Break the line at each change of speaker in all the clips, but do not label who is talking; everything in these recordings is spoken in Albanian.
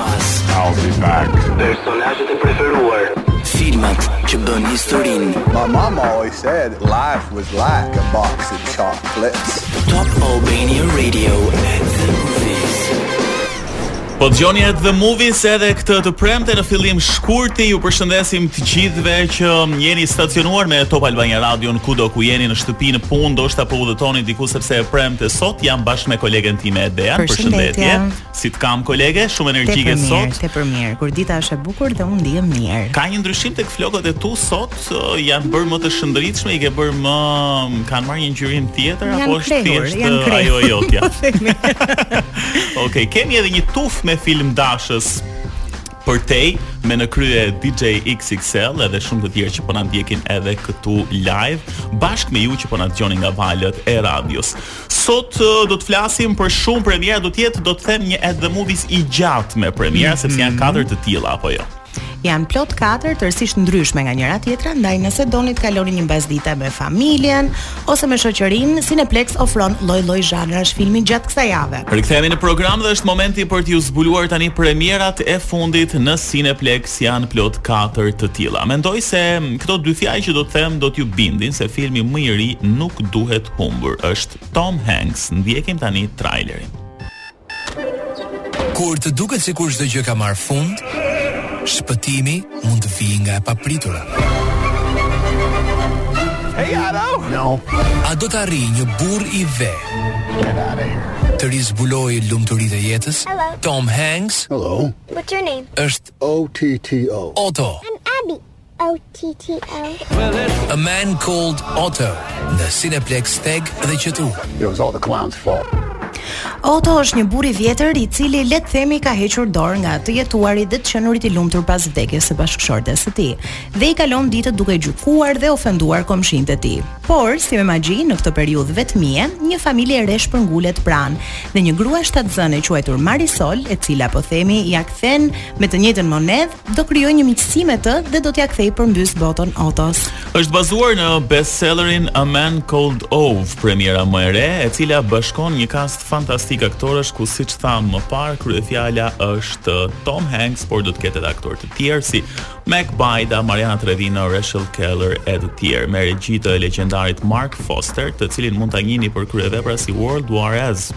I'll be back.
Personazhet e preferuar. Filmat që bën historinë.
My mama always said life was like a box of chocolates.
Top Albania Radio at the movies.
Po dëgjoni At The Movies edhe këtë të premte në fillim shkurti ju përshëndesim të gjithëve që jeni stacionuar me Top Albania Radion kudo ku jeni në shtëpi në punë ndoshta po udhëtoni diku sepse e premte sot jam bashkë me kolegen time Edean
përshëndetje
Si të kam kolege, shumë energjike sot.
Tepër mirë, tepër mirë. Kur dita është e bukur dhe unë ndihem mirë.
Ka një ndryshim tek flokët e tu sot, janë bërë më të shëndritshme, i ke bërë më kanë marrë një ngjyrim tjetër apo është thjesht ajo e jotja. Okej, kemi edhe një tufë me filmdashës përtej me në krye DJ XXL edhe shumë të tjerë që po na ndjekin edhe këtu live bashkë me ju që po na dëgjoni nga valët e radios. Sot do të flasim për shumë premiera, do të jetë do të them një at the movies i gjatë me premiera mm -hmm. sepse janë katër të tilla apo jo.
Janë plot katër tërësisht të ndryshme nga njëra tjetra, ndaj nëse doni të kaloni një mbasdite me familjen ose me shoqërinë, Cineplex ofron lloj-lloj zhanrash filmi gjatë kësaj jave.
Rikthehemi në program dhe është momenti për t'ju zbuluar tani premierat e fundit në Cineplex janë plot katër të tilla. Mendoj se këto dy fjalë që do të them do t'ju bindin se filmi më i ri nuk duhet humbur është Tom Hanks. Ndjekim tani trailerin.
Kur të duket sikur çdo gjë ka marrë fund, shpëtimi mund të vijë nga e papritura.
Hey Otto! No.
A do të arrijë një burrë i ve?
Get out of here
të rizbulojë lumturitë e jetës
Hello.
Tom Hanks
Hello
What's your name?
është
O-T-T-O
Otto
I'm Abby
A man called Otto në Cineplex TEG dhe QTU.
It was all the clown's fault.
Otto është një burrë i vjetër i cili le të themi ka hequr dorë nga të jetuarit dhe të qenurit i lumtur pas vdekjes së bashkëshortes së tij dhe i kalon ditët duke gjykuar dhe ofenduar komshinjtë e tij. Por, si me magji, në këtë periudhë vetmie, një familje e re shpërngulet pranë dhe një grua shtatzënë e quajtur Marisol, e cila po themi ia kthen me të njëjtën monedhë Do krijojë një miqësi me të dhe do t'ia kthejë përmbys botën Otos.
Është bazuar në bestsellerin A Man Called Ove, premiera më e re, e cila bashkon një kast fantastik aktorësh ku siç thamë më parë, kryefjala është Tom Hanks, por do të ketë edhe aktorë të tjerë si Mack Bayda, Mariana Trevino, Rachel Keller e të tjerë, me regji të legjendarit Marc Forster, të cilin mund ta njihni për kryevepra si World War Z.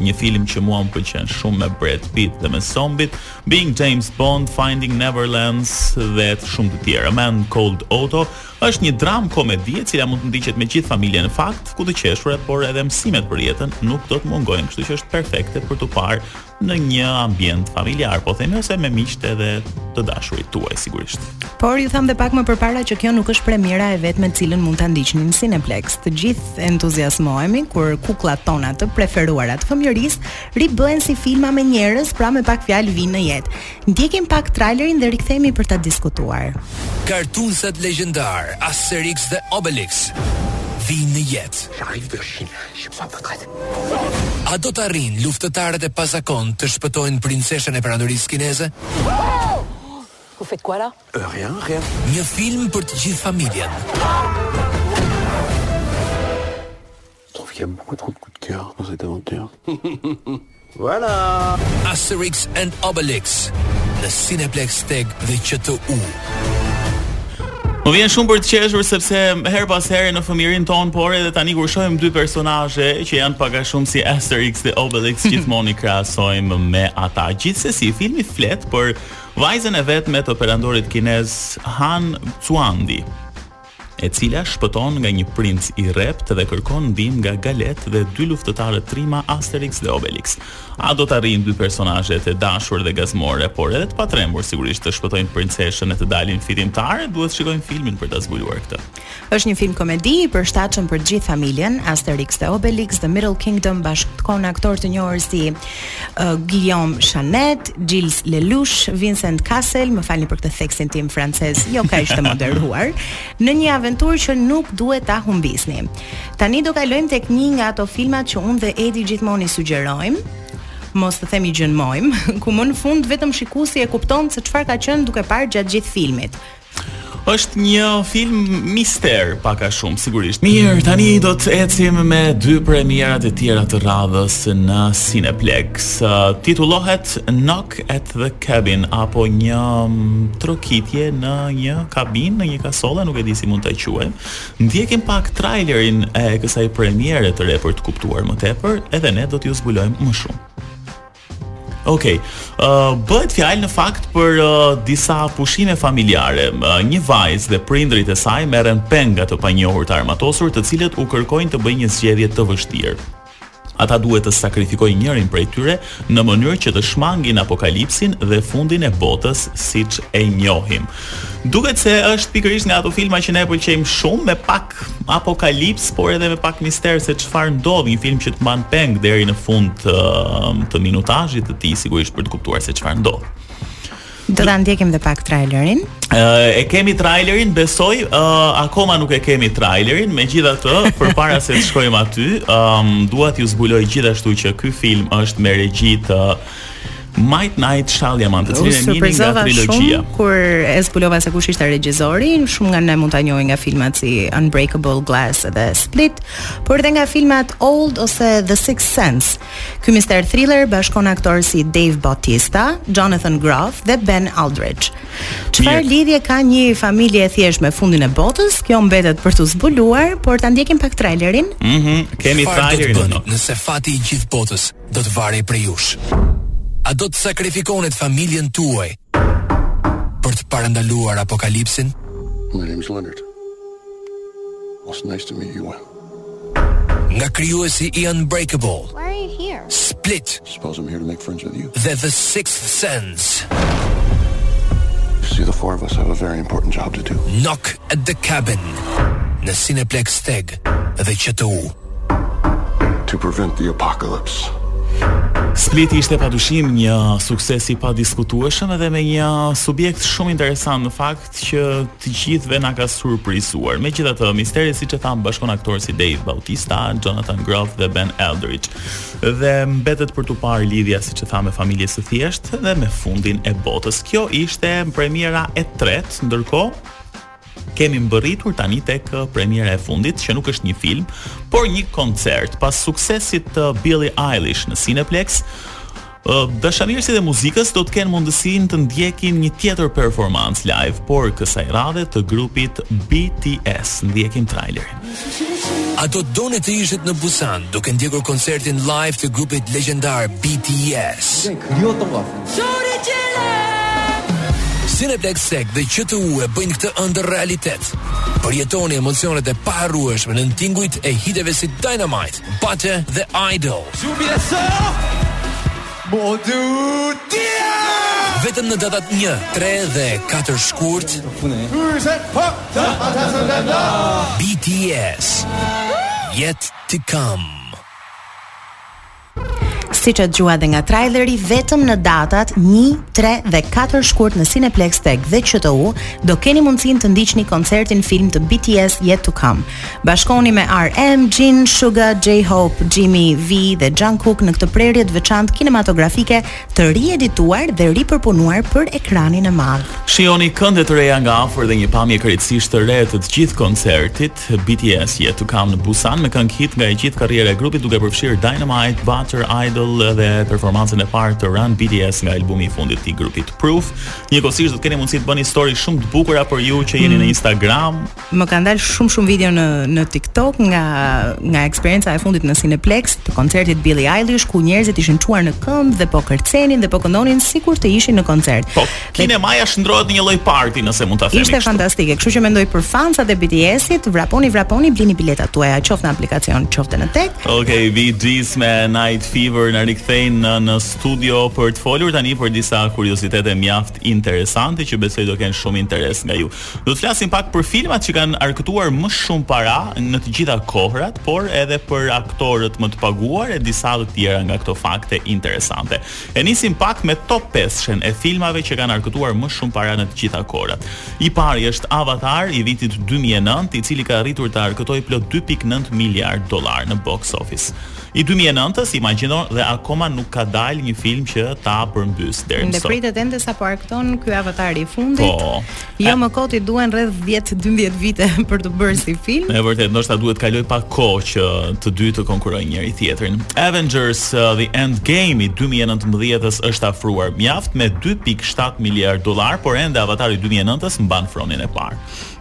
Një film që mua më pëlqen shumë me Brad Pitt dhe me zombit, Being James Bond, Finding Neverlands dhe shumë të tjera. Man Called Otto është një dramë komedi e cila mund të ndiqet me gjithë familjen në fakt, ku të qeshura, por edhe mësimet për jetën nuk do të mungojnë, kështu që është perfekte për t'u parë në një ambient familjar, po themi ose me miqtë edhe të dashurit tuaj sigurisht.
Por ju thamë dhe pak më përpara që kjo nuk është premiera e vetme të cilën mund ta ndiqni në Cineplexx. Të gjithë Entuziazmohemi kur kukllat tona të preferuara të fëmijërisë ribëhen si filma me njerëz, pra me pak fjalë vijnë në jetë. Ndjekim pak trailerin dhe rikthehemi për ta diskutuar.
Kartunsat legjendarë Asterix dhe Obelix vijnë në jetë. A do të arrijnë luftëtarët e pazakontë të shpëtojnë princeshën e Perandorisë Kineze?
Rien, rien.
Një film për të gjithë familjen.
Trouve qu'il y a beaucoup trop de coups de cœur dans cette aventure. Voilà!
Asterix and Obelix në Cineplexx TEG dhe QTU.
Më vjen shumë për të qeshur sepse herë pas here në fëmijërinë tonë, por edhe tani kur shohim dy personazhe që janë pak a shumë si Asterix dhe Obelix, gjithmonë i krahasojmë me ata. Gjithsesi, filmi flet për Vajzën e vetme të perandorit kinez Han Xuandi, e cila shpëton nga një princ i rreptë dhe kërkon ndihmë nga galët dhe dy luftëtarët trima Asterix dhe Obelix. A do të arrijnë dy personazhet e dashur dhe gazmore, por edhe të patrembur sigurisht të shpëtojnë princeshën e të dalin fitimtarë? Duhet të shikojmë filmin për ta zbuluar këtë.
Është një film komedi i përshtatshëm për gjithë familjen. Asterix dhe Obelix The Middle Kingdom bashkon aktorë të njohur si uh, Guillaume Canet, Gilles Lellouche, Vincent Cassel, më falni për këtë theksin tim francez, jo kaq të moderuar, në një aventurë që nuk duhet ta humbisni. Tani do kalojmë tek një nga ato filmat që unë dhe Edi gjithmonë i sugjerojmë, mos të themi gjënmojmë, ku më në fund vetëm shikusi e kupton se çfarë ka qenë duke parë gjatë gjithë filmit.
Është një film mister, pak a shumë, sigurisht. Mirë, tani do të ecim me dy premierat e tjera të radhës në Cineplexx. Titullohet Knock at the Cabin apo një mm, trokitje në një kabinë, në një kasolle, nuk e di si mund ta quajmë. Ndjekim pak trailerin e kësaj premiere të re për të kuptuar më tepër, edhe ne do t'ju zbulojmë më shumë. Okej. Uh, bëhet fjalë në fakt për uh, disa pushime familjare. Uh, një vajzë dhe prindërit e saj merren peng nga të panjohur të armatosur, të cilët u kërkojnë të bëjnë një zgjedhje të vështirë. Ata duhet të sakrifikojnë njërin prej tyre në mënyrë që të shmangin apokalipsin dhe fundin e botës siç e njohim. Duket se është pikërisht nga ato filma që ne pëlqejmë shumë me pak apokalips por edhe me pak mister se çfarë ndodh, një film që të mban peng deri në fund të, të minutazhit të tij sigurisht për të kuptuar se çfarë ndodh.
Do ta ndjekim dhe pak trailerin.
Uh, e kemi trailerin, besoj, uh, akoma nuk e kemi trailerin, me gjitha të, për para se të shkojmë aty, um, duat ju zbuloj gjithashtu që ky film është me regjit uh, M. Night Shyamalan, të cilin e njihni nga trilogjia.
Shumë, kur e zbulova se kush ishte regjizori, shumë nga ne mund ta njohim nga filmat si Unbreakable Glass dhe Split, por edhe nga filmat Old ose The Sixth Sense. Ky mister thriller bashkon aktorë si Dave Bautista, Jonathan Groff dhe Ben Aldridge. Çfarë lidhje ka një familje e thjeshtë me fundin e botës? Kjo mbetet për t'u zbuluar, por ta ndjekim pak trailerin.
Mhm, mm kemi trailerin.
Nëse fati i gjithë botës do të varej prej jush. A do të sakrifikonit familjen tuaj për të parandaluar apokalipsin?
My name is Leonard. It's nice to meet you.
Nga krijuesi i Unbreakable.
Why are you here?
Split.
Suppose I'm here to make friends with you.
The The Sixth Sense.
See the four of us have a very important job to do.
Knock at the cabin. Në Cineplex Tag dhe QTU.
to prevent the apocalypse.
Spliti ishte pa dyshim një sukses i padiskutueshëm edhe me një subjekt shumë interesant në fakt që të gjithëve na ka surprizuar. Megjithatë misteri siç e thamë bashkon aktorë si Dave Bautista, Jonathan Groff dhe Ben Aldridge. Dhe mbetet për t'u parë lidhja siç thamë e familjes së thjeshtë dhe me fundin e botës. Kjo ishte premiera e tretë, ndërkohë Kemi mbërritur tani tek uh, premiera e fundit, që nuk është një film, por një koncert. Pas suksesit të Billie Eilish në Cineplexx, uh, dashamirësit e muzikës do të kenë mundësinë të ndjekin një tjetër performancë live, por kësaj radhe të grupit BTS. Ndjekim trailerin.
A do të donit të ishit në Busan duke ndjekur koncertin live të grupit legjendar BTS? Cineplexx TEG dhe QTU e bëjnë këtë ëndërr realitet. Përjetoni emocionet e paharrueshme në tingujt e hiteve si Dynamite, Butter dhe Idol. Shumë Vetëm në datat 1, 3 dhe 4 shkurt BTS Yet to Come
Siç e dëgjuat dhe nga traileri, vetëm në datat 1, 3 dhe 4 shkurt në Cineplexx TEG dhe QTU, do keni mundësinë të ndiqni koncertin film të BTS Yet to Come. Bashkohuni me RM, Jin, Suga, J-Hope, Jimin, V dhe Jungkook në këtë prerje të veçantë kinematografike të riedituar dhe ripërpunuar për ekranin e madh.
Shijoni kënde të reja nga afër dhe një pamje krejtësisht të re të të gjithë koncertit BTS Yet to Come në Busan me këngë hit nga e gjithë karriera e grupit duke përfshirë Dynamite, Butter, Idol dhe performancën e parë të Run BTS nga albumi i fundit i grupit Proof. Njëkohësisht do të keni mundësi të bëni story shumë të bukura për ju që jeni në mm. Instagram,
më kanë dalë shumë shumë video në në TikTok nga nga eksperienca e fundit në Cineplex të koncertit Billie Eilish ku njerëzit ishin çuar në këmbë dhe po kërcenin dhe po këndonin sikur të ishin në koncert.
Po, kinemaja shndërrohet në një lloj party nëse mund ta themi.
Ishte fantastike, kështu që mendoj për fansat e BTS-it, vraponi vraponi blini biletat tuaja qoftë në aplikacion, qoftë në tek.
Okej, okay, Bee Gees me Night Fever na rikthejnë në, në studio për të folur tani për disa kuriozitete mjaft interesante që besoj do kenë shumë interes nga ju. Do të flasim pak për filmat që kanë arkëtuar më shumë para në të gjitha kohërat, por edhe për aktorët më të paguar e disa të tjera nga këto fakte interesante. E nisim pak me top 5-shën e filmave që kanë arkëtuar më shumë para në të gjitha kohërat. I pari është Avatar i vitit 2009, i cili ka arritur të arkëtojë plot 2.9 miliard dollar në box office. I dy mijë e nëntës, imagjino dhe akoma nuk ka dalë një film që ta përmbys deri
më
sot.
Ndërsa pritet ende sa po arkëton ky avatar i fundit.
Po.
Jo më kot i duhen rreth 10-12 vite për të bërë si film.
Në të vërtetë, ndoshta duhet të kalojë pak kohë që të dy të konkurrojnë njëri tjetrin. Avengers uh, The Endgame i 2019-s është afruar mjaft me 2.7 miliard dollar, por ende avatari i 2009-s mban fronin e parë.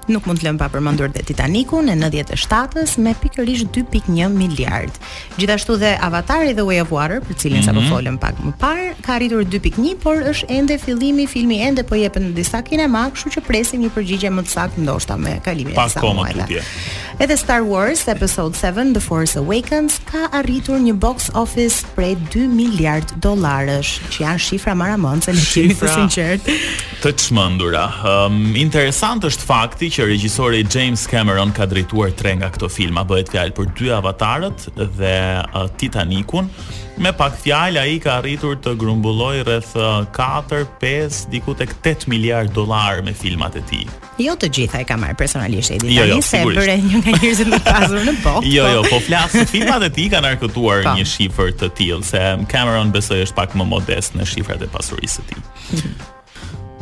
Nuk mund të lëmë pa përmendur dhe Titanikun e nëntëdhjetë e shtatës me pikërisht dy pikë një miliard. Gjithashtu dhe Avatari The Way of Water, për të cilin sapo
mhm.
folëm pak më parë, ka arritur dy pikë një, por është ende fillimi, filmi ende po jepet në disa kinema, kështu që presim një përgjigje më të saktë ndoshta me kalimin e disa muajve. Edhe Star Wars Episode 7 The Force Awakens ka arritur një box office prej 2 miliard dollarësh, që janë shifra marramendëse të jemi të sinqertë.
Të çmendura. Ëm, interesant është fakti që regjisori James Cameron ka drejtuar tre nga këto filma. Bëhet fjalë për dy Avatarët dhe uh, Titanikun. Me pak fjalë ai ka arritur të grumbullojë rreth 4, 5, diku tek 8 miliard dollarë me filmat e tij.
Jo të gjitha i ka marrë personalisht Edi.
Jo, jo,
se e bëre një nga njerëzit më të pasur në botë.
Jo, jo, po flas filmat e tij kanë arkëtuar
po.
një shifër të tillë se Cameron besoj është pak më modest në shifrat e pasurisë së tij.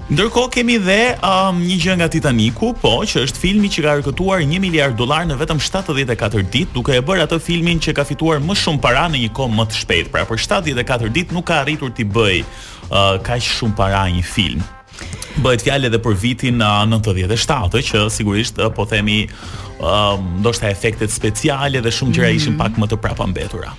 Ndërkohë kemi dhe um, një gjë nga Titaniku, po, që është filmi që ka arkëtuar 1 miliard dollar në vetëm 74 ditë, duke e bërë atë filmin që ka fituar më shumë para në një kohë më të shpejtë. Pra për 74 ditë nuk ka arritur t'i bëjë uh, kaq shumë para një film. Bëhet fjalë edhe për vitin uh, 97, që sigurisht uh, po themi uh, ndoshta efektet speciale dhe shumë gjëra mm -hmm. ishin pak më të prapambetura.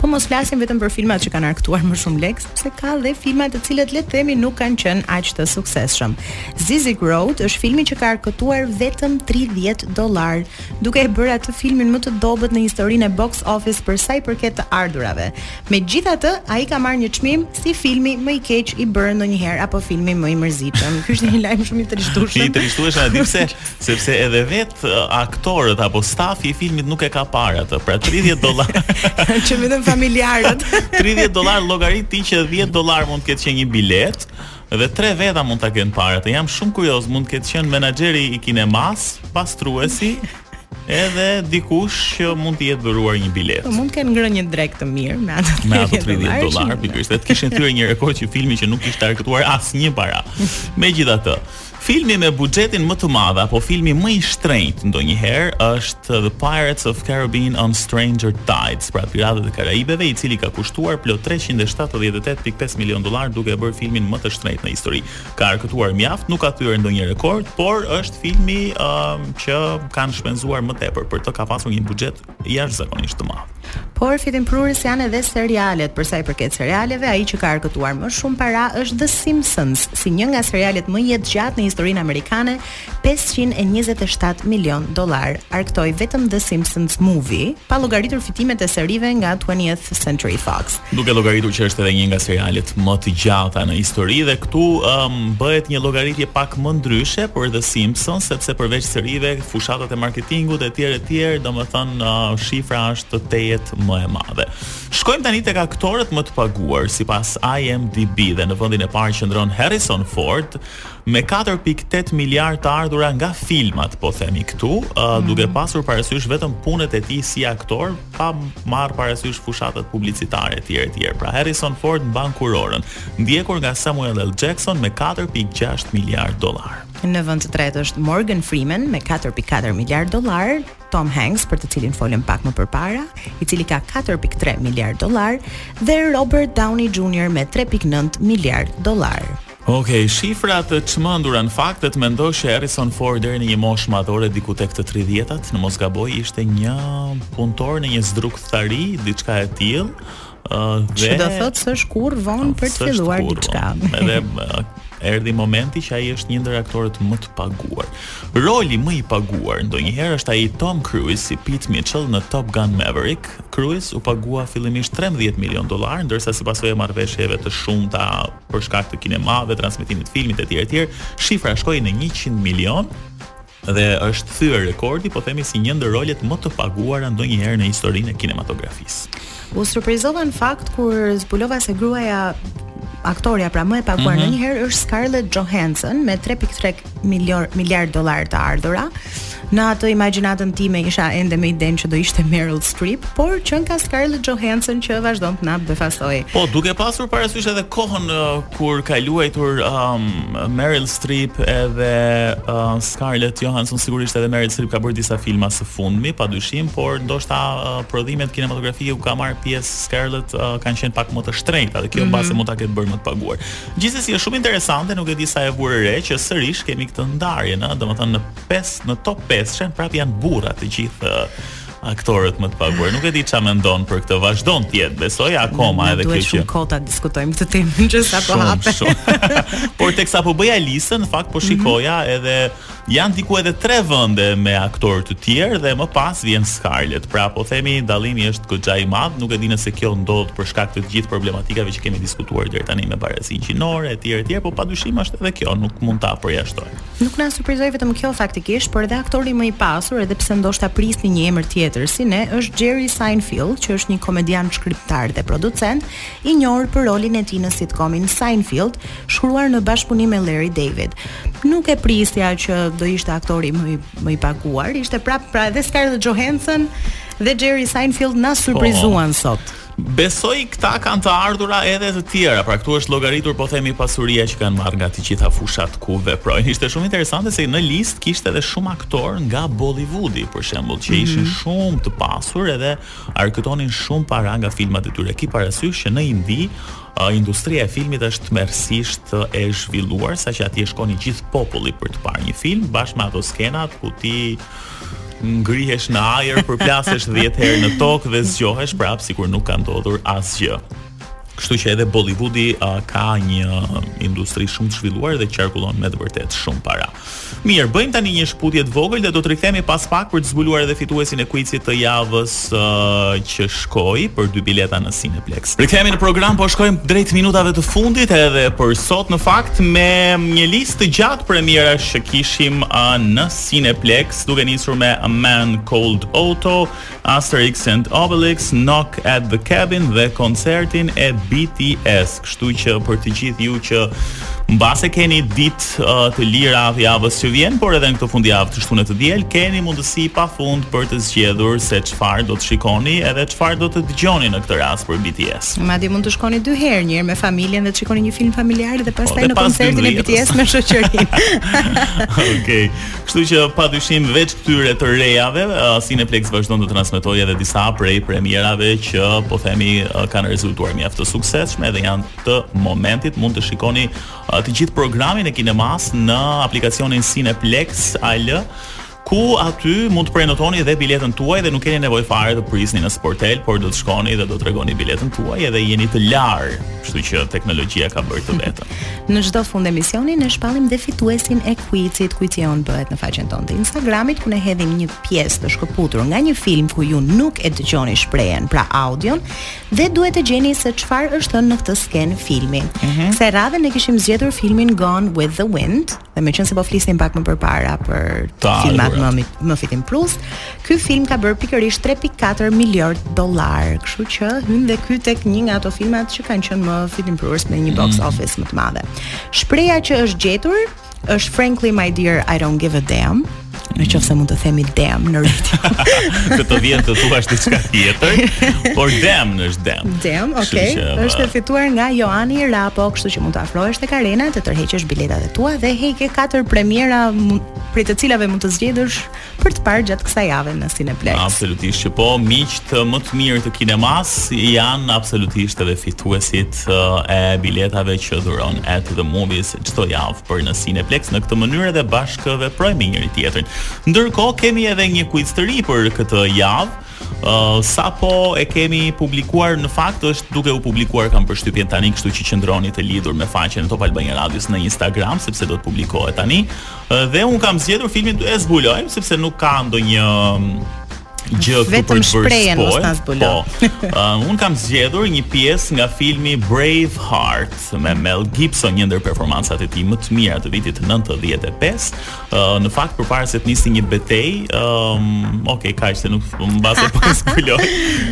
Po mos flasim vetëm për filmat që kanë arkëtuar më shumë lekë, sepse ka dhe filma të cilët le të themi nuk kanë qenë aq të suksesshëm. Zyzzyx Road është filmi që ka arkëtuar vetëm 30 dollar, duke e bërë atë filmin më të dobët në historinë e box office për sa i përket të ardhurave. Megjithatë, ai ka marrë një çmim si filmi më i keq i bërë ndonjëherë apo filmi më i mërzitshëm. Ky është një lajm shumë i trishtueshëm.
I trishtueshëm, e di pse? sepse edhe vetë aktorët apo stafi i filmit nuk e ka parë atë. Pra 30 dollar.
që vetëm familjarët.
30 dollar llogarit ti që 10 dollar mund të ketë qenë një biletë dhe tre veta mund ta kenë parë atë. Jam shumë kurioz, mund të ketë qenë menaxheri i kinemas, pastruesi, edhe dikush që mund t'i jetë dhuruar një biletë.
Po mund të kenë ngrënë një drekë të mirë me ato 30 dollarë.
Me ato 30
dollarë
pikërisht. Të kishin thyer një rekord që filmi që nuk kishte arkëtuar asnjë para. Megjithatë, Filmi me buxhetin më të madh apo filmi më i shtrenjtë ndonjëherë është The Pirates of Caribbean on Stranger Tides, pra Piratët e Karaibeve, i cili ka kushtuar plot treqind e shtatëdhjetë e tetë pikë pesë milionë dollarë duke e bërë filmin më të shtrenjtë në histori. Ka arkëtuar mjaft, nuk ka thyer ndonjë rekord, por është filmi ë që kanë shpenzuar më tepër, pra ka pasur një buxhet jashtëzakonisht të madh.
Por fitimprurës janë edhe serialet. Për sa i përket serialeve, ai që ka arkëtuar më shumë para është The Simpsons, si një nga serialet më jetëgjatë në historinë amerikane, 527 milion dollar. Arkëtoi vetëm The Simpsons Movie, pa llogaritur fitimet e serive nga 20th Century Fox.
Duke llogaritur që është edhe një nga serialet më të gjata në histori dhe këtu um, bëhet një llogaritje pak më ndryshe për The Simpsons, sepse përveç serive fushatat e marketingut e tjerë e tjerë, domethënë uh, shifra është tejet më e madhe. Shkojmë tani tek aktorët më të paguar, sipas IMDB dhe në vendin e parë qëndron Harrison Ford, me 4.8 miliard të ardhura nga filmat, po themi këtu, uh, mm -hmm. duke pasur parasysh vetëm punët e tij si aktor, pa marrë parasysh fushatat publicitare e tjerë e tjerë. Pra Harrison Ford mban kurorën, ndjekur nga Samuel L. Jackson me 4.6 miliard dollarë.
Në vend të tretë është Morgan Freeman me 4.4 miliard dollarë, Tom Hanks për të cilin folëm pak më përpara, i cili ka 4.3 miliard dollarë dhe Robert Downey Jr me 3.9 miliard dollarë.
Okej, okay, shifra të çmendura në fakt të mendosh se Harrison Ford deri në një moshë madhore diku tek të 30-tat, në mos gaboj, ishte një punëtor në një zdrukthari, diçka e tillë,
Që do thotë s'është kurrë vonë për të filluar diçka.
Edhe erdhi momenti që ai është një ndër aktorët më të paguar. Roli më i paguar ndonjëherë është ai i Tom Cruise si Pete Mitchell në Top Gun Maverick. Cruise u pagua fillimisht 13 milion dollar, ndërsa si pasojë e marrëveshjeve të shumta për shkak të kinemave, transmetimit të filmit etj etj, shifra shkoi në 100 milion Dhe është thyer rekordi, po themi si një ndër rolet më të paguara ndonjëherë në historinë e kinematografisë.
U surprizova në fakt kur zbulova se gruaja aktorja pra më e paguar mm -hmm. ndonjëherë është Scarlett Johansson me 3.3 miliard dollar të ardhura. Në atë imagjinatën time isha ende me idenë që do ishte Meryl Streep, por qenka Scarlett Johansson që vazhdon të na befasojë.
Po, duke pasur parasysh edhe kohën uh, kur ka luajtur um, Meryl Streep edhe uh, Scarlett Johansson sigurisht edhe Meryl Streep ka bërë disa filma së fundmi pa dyshim, por ndoshta uh, prodhimet kinematografike ku ka marrë pjesë Scarlett uh, kanë qenë pak më të shtrenjta dhe kjo mm -hmm. mbase mund ta ketë bërë më të paguar. Gjithsesi është shumë interesante, nuk e di sa e vurë re që sërish kemi këtë ndarje, ëh, domethënë në top 5 sheh prap janë burra të gjithë uh, Aktorët më të paguar. Nuk e di ça mendon për këtë. Vazhdon të jetë, besoj akoma edhe kjo që.
Shumë kohë ta diskutojmë këtë temë që sa po hape.
Por teksa po bëja listën, në fakt po mhm. shikoja mm -hmm. edhe janë diku edhe tre vende me aktorë të tjerë dhe më pas vjen Scarlett. Pra po themi dallimi është goxha i madh, nuk e di nëse kjo ndodh për shkak të të gjithë problematikave që kemi diskutuar deri tani me barazinë gjinore etj etj, por padyshim është edhe kjo, nuk mund ta përjashtojmë.
Nuk na surprizoi vetëm kjo faktikisht, por edhe aktori më i pasur, edhe pse ndoshta prisni një emër tjetër si ne, është Jerry Seinfeld, që është një komedian shkriptar dhe producent, i njohur për rolin e tij në sitcomin Seinfeld, shkruar në bashkëpunim me Larry David. Nuk e prisja që do ishte aktori më i, më i paguar, ishte prap pra edhe Scarlett Johansson dhe Jerry Seinfeld na surprizuan po. sot.
Besoj këta kanë të ardhura edhe të tjera, pra këtu është llogaritur po themi pasuria që kanë marrë nga të gjitha fushat ku veprojnë. Ishte shumë interesante se në listë kishte edhe shumë aktorë nga Bollywoodi, për shembull, që mhm. ishin mm -hmm. shumë të pasur edhe arkëtonin shumë para nga filmat e tyre. Ki parasysh që në Indi uh, industria e filmit është tmerrësisht e zhvilluar, saqë atje shkon i gjithë populli për të parë një film, bashkë me ato skenat ku ti ngrihesh në ajër, përplasesh 10 herë në tokë dhe zgjohesh prapë sikur nuk ka ndodhur asgjë. Kështu që edhe Bollywoodi uh, ka një uh, industri shumë të zhvilluar dhe qarkullon me të vërtetë shumë para. Mirë, bëjmë tani një shkëputje të vogël dhe do të rikthehemi pas pak për të zbuluar edhe fituesin e kuicit të javës uh, që shkoi për dy bileta në Cineplex. Rikthehemi në program, po shkojmë drejt minutave të fundit edhe për sot në fakt me një listë të gjatë premierash që kishim uh, në Cineplex, duke nisur me A Man Called Otto, Asterix and Obelix, Knock at the Cabin dhe koncertin e BTS. Kështu që për të gjithë ju që mbase keni ditë uh, të lira javës që vjen, por edhe në këtë fundjavë të shtunë të diel, keni mundësi pafund për të zgjedhur se çfarë do të shikoni edhe çfarë do të dëgjoni në këtë rast për BTS.
Madje mund të shkoni dy herë, një herë me familjen dhe të shikoni një film familjar dhe po, pastaj në koncertin e BTS me shoqërinë.
Okej. Kështu që padyshim veç këtyre të rejave, uh, Cineplex vazhdon të transmetojë edhe disa prej premierave që po themi uh, kanë rezultuar mjaft të suksesshme dhe janë të momentit. Mund të shikoni uh, të gjithë programin e kinemas në aplikacionin Cineplex AL ku aty mund të prenotoni dhe biletën tuaj dhe nuk keni nevojë fare të prisni në sportel, por do të shkoni dhe do të tregoni biletën tuaj edhe jeni të larë, kështu që teknologjia ka bërë të vetën.
në çdo fund emisioni ne shpallim dhe fituesin e quizit, quizi jonë bëhet në faqen tonë të Instagramit ku ne hedhim një pjesë të shkëputur nga një film ku ju nuk e dëgjoni shprehjen, pra audion, dhe duhet të gjeni se çfarë është thënë në këtë skenë filmi. Mm -hmm. Kësaj radhe ne kishim zgjedhur filmin Gone with the Wind, Dhe meqënëse po flisnim pak më përpara për filmat më, më fitimprurës, ky film ka bërë pikërisht 3.4 miliard dollarë, kështu që hyn dhe ky tek një nga ato filmat që kanë qënë më fitimprurës me një box mm. office më të madhe. Shprehja që është gjetur, është Frankly My Dear I Don't Give a Damn, në qoftë se mund të themi damn në radio.
Këtë të vjen të thuash diçka tjetër, por damn është damn.
Damn,
ok,
është e fituar nga Joani Rapo, kështu që mund të afrohesh tek Arena, të tërheqesh biletat e tua dhe hej, ke 4 premiera prej të cilave mund të zgjedhësh për të parë gjatë kësaj jave në Cineplex.
Absolutisht që po, miqtë më të mirë të kinemas janë absolutisht edhe fituesit e biletave që dhuron at the movies çdo javë për në Cineplex në këtë mënyrë dhe bashkëveprojmë me njëri tjetrin. Ndërkohë kemi edhe një quiz të ri për këtë javë. Uh, sapo e kemi publikuar në fakt është duke u publikuar kam përshtypjen tani kështu që qëndroni të lidhur me faqen e Top Albania Radios në Instagram sepse do të publikohet tani uh, dhe unë kam zgjedhur filmin e zbulojmë sepse nuk ka ndonjë gjë këtu për të bërë
spoiler.
Po. Uh, unë kam zgjedhur një pjesë nga filmi Braveheart me Mel Gibson, një ndër performancat e tij më të mira të vitit 95. Uh, në fakt përpara se të nisë një betejë, um, okay, kaq se nuk mbase po spoiloj.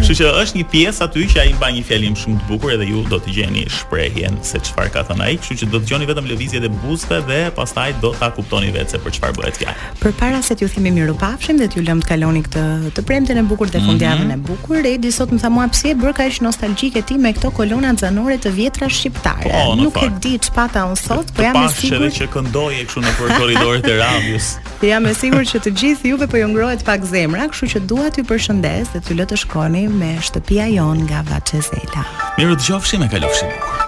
Kështu që është një pjesë aty që ai mban një fjalim shumë të bukur edhe ju do të gjeni shprehjen se çfarë ka thënë ai, kështu që do të dëgjoni vetëm lëvizjet e buzëve dhe pastaj do ta kuptoni vetë se për çfarë bëhet fjalë.
Përpara se t'ju themi mirupafshim dhe t'ju lëmë të kaloni këtë të premte e bukur dhe mhm. fundjavën mm -hmm. e bukur, Redi sot më tha mua pse je bërë kaq nostalgjike ti me këto kolona zanore të vjetra shqiptare.
Oh, në fakt.
Nuk e di ç'pata unë sot, po jam e sigurt
që këndoi kështu në korridoret e radios.
jam e sigurt që të gjithë juve po ju ngrohet pak zemra, kështu që dua t'ju përshëndes dhe t'ju lë të shkoni me Shtëpia jonë nga Vaçe Zela.
Mirë u dëgjofshim e kalofshim.